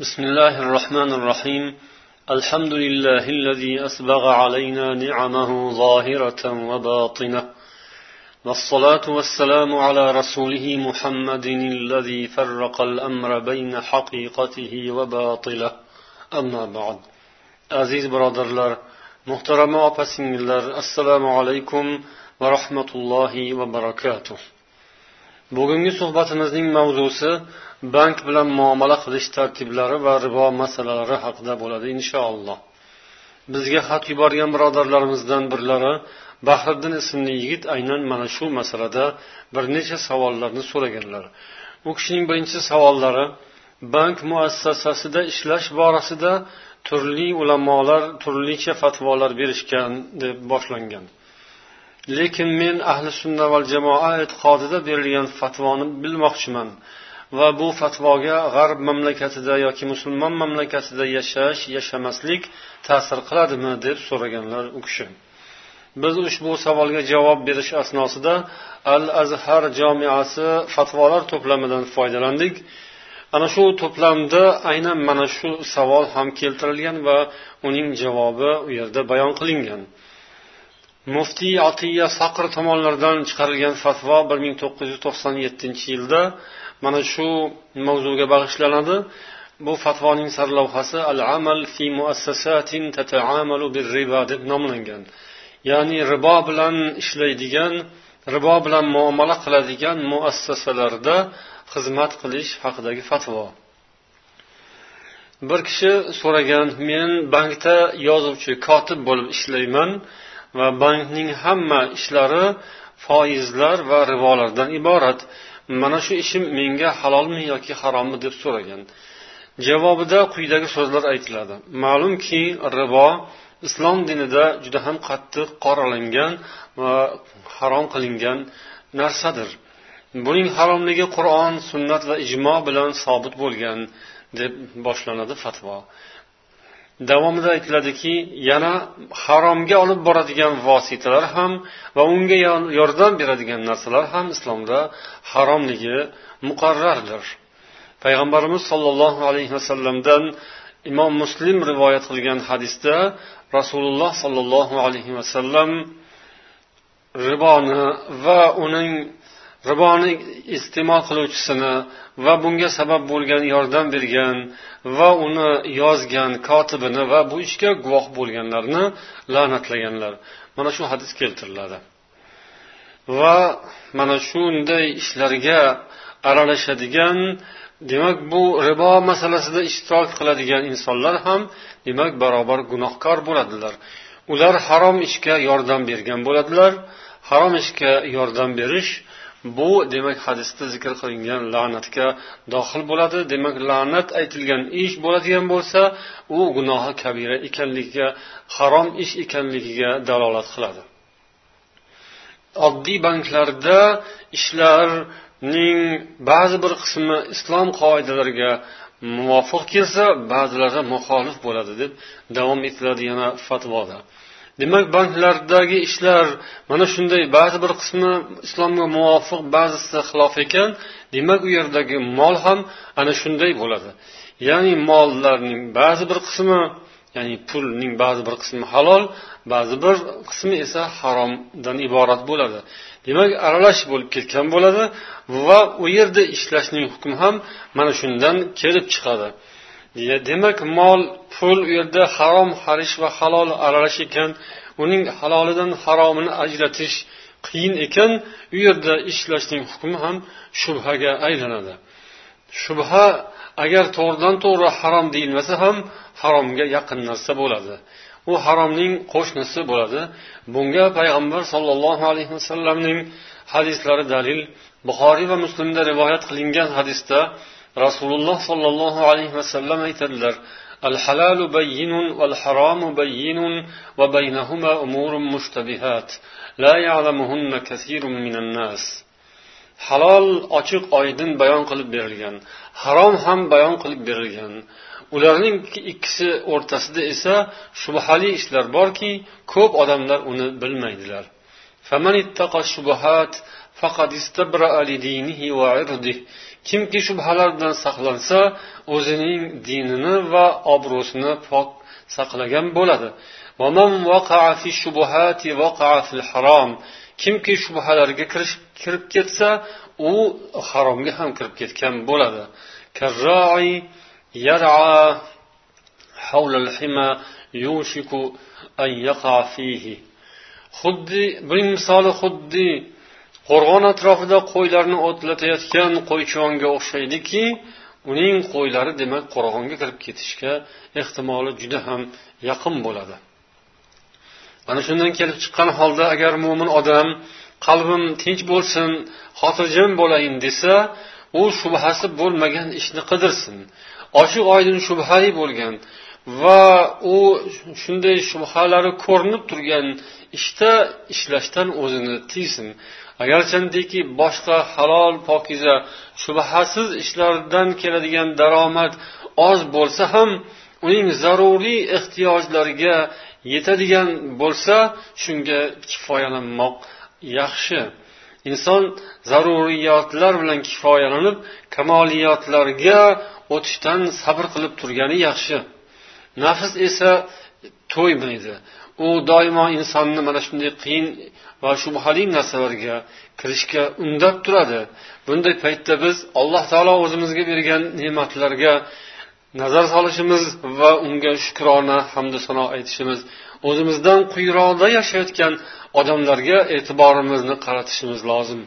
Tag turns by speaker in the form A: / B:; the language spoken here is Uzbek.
A: بسم الله الرحمن الرحيم. الحمد لله الذي أسبغ علينا نعمه ظاهرة وباطنة. والصلاة والسلام على رسوله محمد الذي فرق الأمر بين حقيقته وباطله. أما بعد. عزيز برادر الله محترم assalomu alaykum va rahmatullohi va barakatuh. Bugungi suhbatimizning mavzusi bank bilan muomala qilish tartiblari va ribo masalalari haqida bo'ladi inshaalloh bizga xat yuborgan birodarlarimizdan birlari bahriddin ismli yigit aynan mana shu masalada bir necha savollarni so'raganlar. U kishining birinchi savollari bank muassasasida ishlash borasida turli ulamolar turlicha fatvolar berishgan deb boshlangan. Lekin men ahli sunna val jamoa e'tiqodida berilgan fatvoni bilmoqchiman va bu fatvoga g'arb mamlakatida yoki musulmon mamlakatida yashash yashamaslik ta'sir qiladimi deb so'raganlar u kishi. Biz ushbu savolga javob berish asnosida al azhar jomiasi fatvolar to'plamidan foydalandik. Ana shu to'plamda aynan mana shu savol ham keltirilgan va uning javobi u yerda bayon qilingan. Muftiy atiya saqr tomonidan chiqarilgan fatvo bir ming to'qqiz yuz to'qson yettinchi yilda mana shu mavzuga bag'ishlanadi. Bu fatvoning sarlavhasi al amal fi muassasatin tataamalu bir riba deb nomlangan. Ya'ni ribo bilan ishlaydigan ribo bilan muomala qiladigan muassasalarda xizmat qilish haqidagi fatvo. Bir kishi so'ragan men bankda yozuvchi kotib bo'lib ishlayman. Va bankning hamma ishlari foizlar va rivolardan iborat. Mana shu ishim menga halolmi yoki harommi deb so'ragan. Javobida quyidagi so'zlar aytiladi. Ma'lumki ribo islom dinida juda ham qattiq qoralangan va harom qilingan narsadir. Buning haromligi qur'on sunnat va ijmo bilan sobit bo'lgan deb boshlanadi fatvo. Davomida aytiladiki yana haromga olib boradigan vositalar ham va unga yordam beradigan narsalar ham islomda haromligi muqarrardir. Payg'ambarimiz sollallohu alayhi vasallamdan imom muslim rivoyat qilgan hadisda rasululloh sollallohu alayhi vasallam riboni va uning riboni iste'mol qiluvchisini va bunga sabab bo'lgan yordam bergan va uni yozgan kotibini va bu ishga guvoh bo'lganlarni la'natlaganlar. Mana shu hadis keltiriladi. Va mana shunday ishlarga aralashadigan demak bu ribo masalasida ishtirok qiladigan insonlar ham demak barobar gunohkor bo'ladilar. Ular harom ishga yordam bergan bo'ladilar. Harom ishga yordam berish bu demak hadisda zikr qilingan la'natga dohil bo'ladi. Demak la'nat aytilgan ish bo'ladigan bo'lsa u gunohi kabira ekanligiga harom ish ekanligiga dalolat qiladi. Oddiy banklarda ishlarning ba'zi bir qismi islom qoidalariga muvofiq kelsa ba'zilari muxolif bo'ladi deb davom etiladi yana fatvoda. Demak banklardagi ishlar mana shunday ba'zi bir qismi islomga muvofiq ba'zisi xilof ekan demak u yerdagi mol ham ana shunday bo'ladi. Ya'ni mollarning ba'zi bir qismi ya'ni pulning ba'zi bir qismi halol ba'zi bir qismi esa haromdan iborat bo'ladi. Demak aralash bo'lib ketgan bo'ladi va u yerda ishlashning hukmi ham mana shundan kelib chiqadi. Demak mol pul u yerda harom harish va halol aralash ekan. Uning halolidan haromini ajratish qiyin ekan. U yerda ishlashning hukmi ham shubhaga aylanadi. Shubha agar to'g'ridan to'g'ri harom deyilmasa ham haromga yaqin narsa bo'ladi. U haromning qo'shnisi bo'ladi. Bunga payg'ambar sollallohu alayhi vasallamning hadislari dalil. Buxoriy va muslimda rivoyat qilingan hadisda rasululloh sollallohu alayhi vasallam aytadilar الحلال بين والحرام بين وبينهما أمور مشتبهات لا يعلمهن كثير من الناس halol ochiq oydin bayon qilib berilgan harom ham bayon qilib berilgan ularning ikkisi o'rtasida esa shubhali ishlar borki ko'p odamlar uni bilmaydilar kimki shubhalar bilan saqlansa o'zining dinini va obro'sini pok saqlagan bo'ladi. Kimki shubhalarga kirib ketsa u haromga ham kirib ketgan bo'ladi. Xuddi buning misoli xuddi qo'rg'on atrofida qo'ylarni o'tlatayotgan qo'ychivonga o'xshaydiki uning qo'ylari demak qo'rg'onga kirib ketishga ehtimoli juda ham yaqin bo'ladi. Ana shundan kelib chiqqan holda agar mo'min odam qalbim tinch bo'lsin xotirjam bo'layin desa u shubhasi bo'lmagan ishni qidirsin. Ochiq oydin shubhali bo'lgan va u shunday shubhalari ko'rinib turgan ishda ishlashdan o'zini tiysin. Agarchandiki boshqa halol pokiza shubhasiz ishlardan keladigan daromad oz bo'lsa ham uning zaruriy ehtiyojlariga yetadigan bo'lsa shunga kifoyalanmoq yaxshi. Inson zaruriyatlar bilan kifoyalanib kamoliyatlarga o'tishdan sabr qilib turgani yaxshi. Nafs esa to'ymaydi u doimo insonni mana shunday qiyin va shubhali narsalarga kirishga undab turadi. Bunday paytda biz alloh taolo o'zimizga bergan ne'matlarga nazar solishimiz va unga shukrona hamdu sano aytishimiz o'zimizdan quyiroqda yashayotgan odamlarga e'tiborimizni qaratishimiz lozim.